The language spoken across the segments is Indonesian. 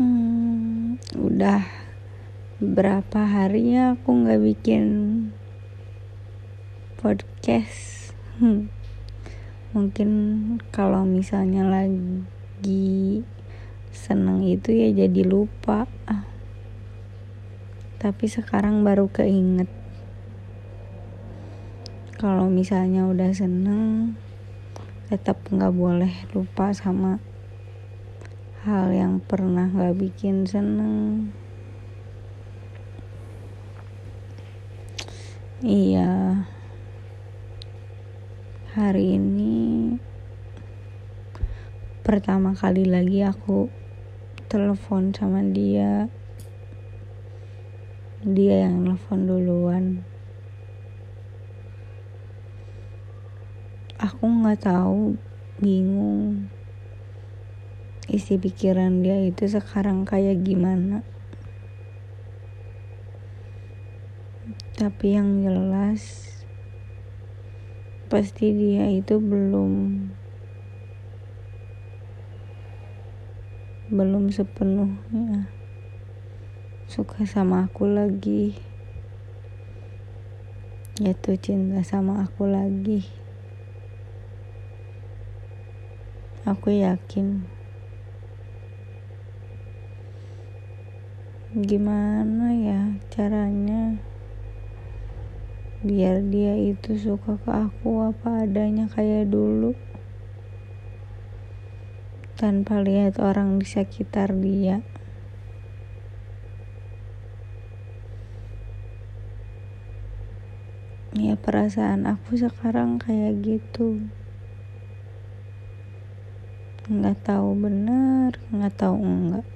Hmm, udah berapa hari ya aku nggak bikin podcast. Hmm. Mungkin kalau misalnya lagi seneng itu ya jadi lupa. Tapi sekarang baru keinget. Kalau misalnya udah seneng, tetap nggak boleh lupa sama hal yang pernah gak bikin seneng. Iya. Hari ini pertama kali lagi aku telepon sama dia. Dia yang telepon duluan. Aku nggak tahu bingung isi pikiran dia itu sekarang kayak gimana. Tapi yang jelas pasti dia itu belum belum sepenuhnya suka sama aku lagi. Jatuh cinta sama aku lagi. Aku yakin gimana ya caranya biar dia itu suka ke aku? Apa adanya kayak dulu? Tanpa lihat orang di sekitar dia. Ya perasaan aku sekarang kayak gitu. Nggak tahu benar nggak tahu enggak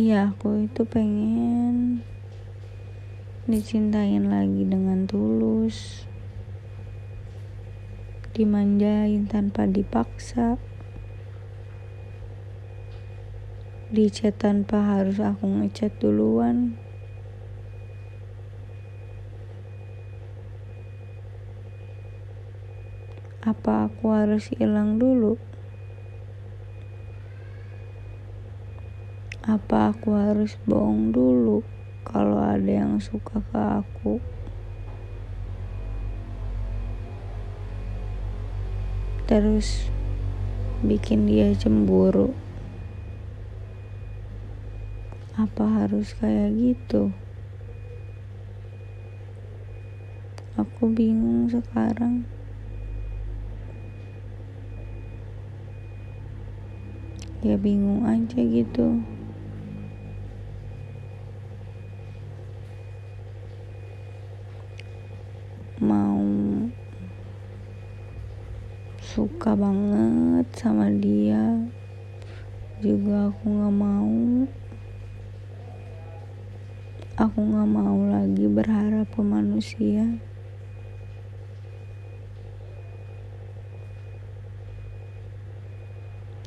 Iya, aku itu pengen dicintain lagi dengan tulus, dimanjain tanpa dipaksa, dicat tanpa harus aku ngecat duluan. Apa aku harus hilang dulu? Apa aku harus bohong dulu kalau ada yang suka ke aku? Terus bikin dia cemburu. Apa harus kayak gitu? Aku bingung sekarang. Ya bingung aja gitu. mau suka banget sama dia. Juga aku nggak mau. Aku nggak mau lagi berharap ke manusia.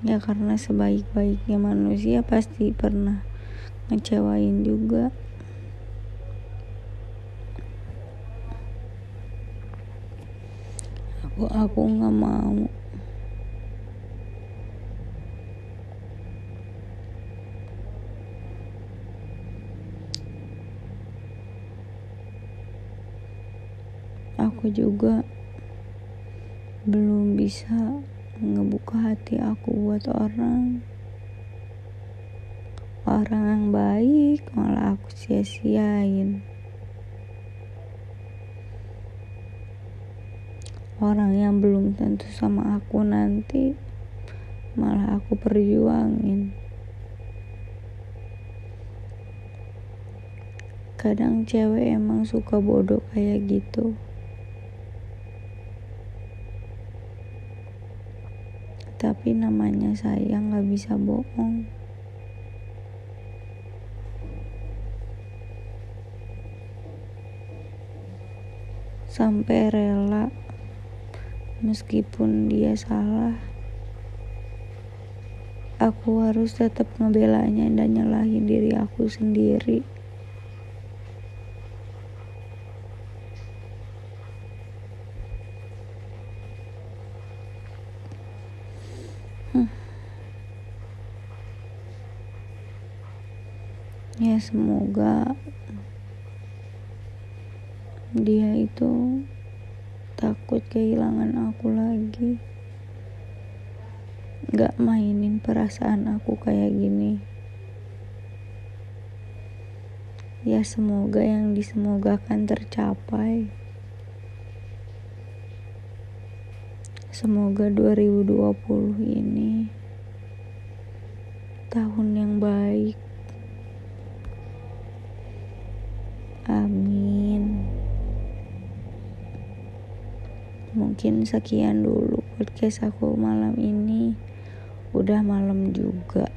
Ya karena sebaik-baiknya manusia pasti pernah ngecewain juga. Aku aku nggak mau aku juga belum bisa ngebuka hati aku buat orang. Orang yang baik malah aku sia-siain. Orang yang belum tentu sama aku nanti malah aku perjuangin. Kadang cewek emang suka bodoh kayak gitu tapi namanya sayang gak bisa bohong. Sampai rela meskipun dia salah. Aku harus tetap ngebelanya dan nyalahin diri aku sendiri ya semoga dia itu takut kehilangan aku lagi. Gak mainin perasaan aku kayak gini. Ya semoga yang disemogakan tercapai. Semoga 2020 ini tahun yang baik amin. Mungkin sekian dulu podcast aku malam ini. Udah malam juga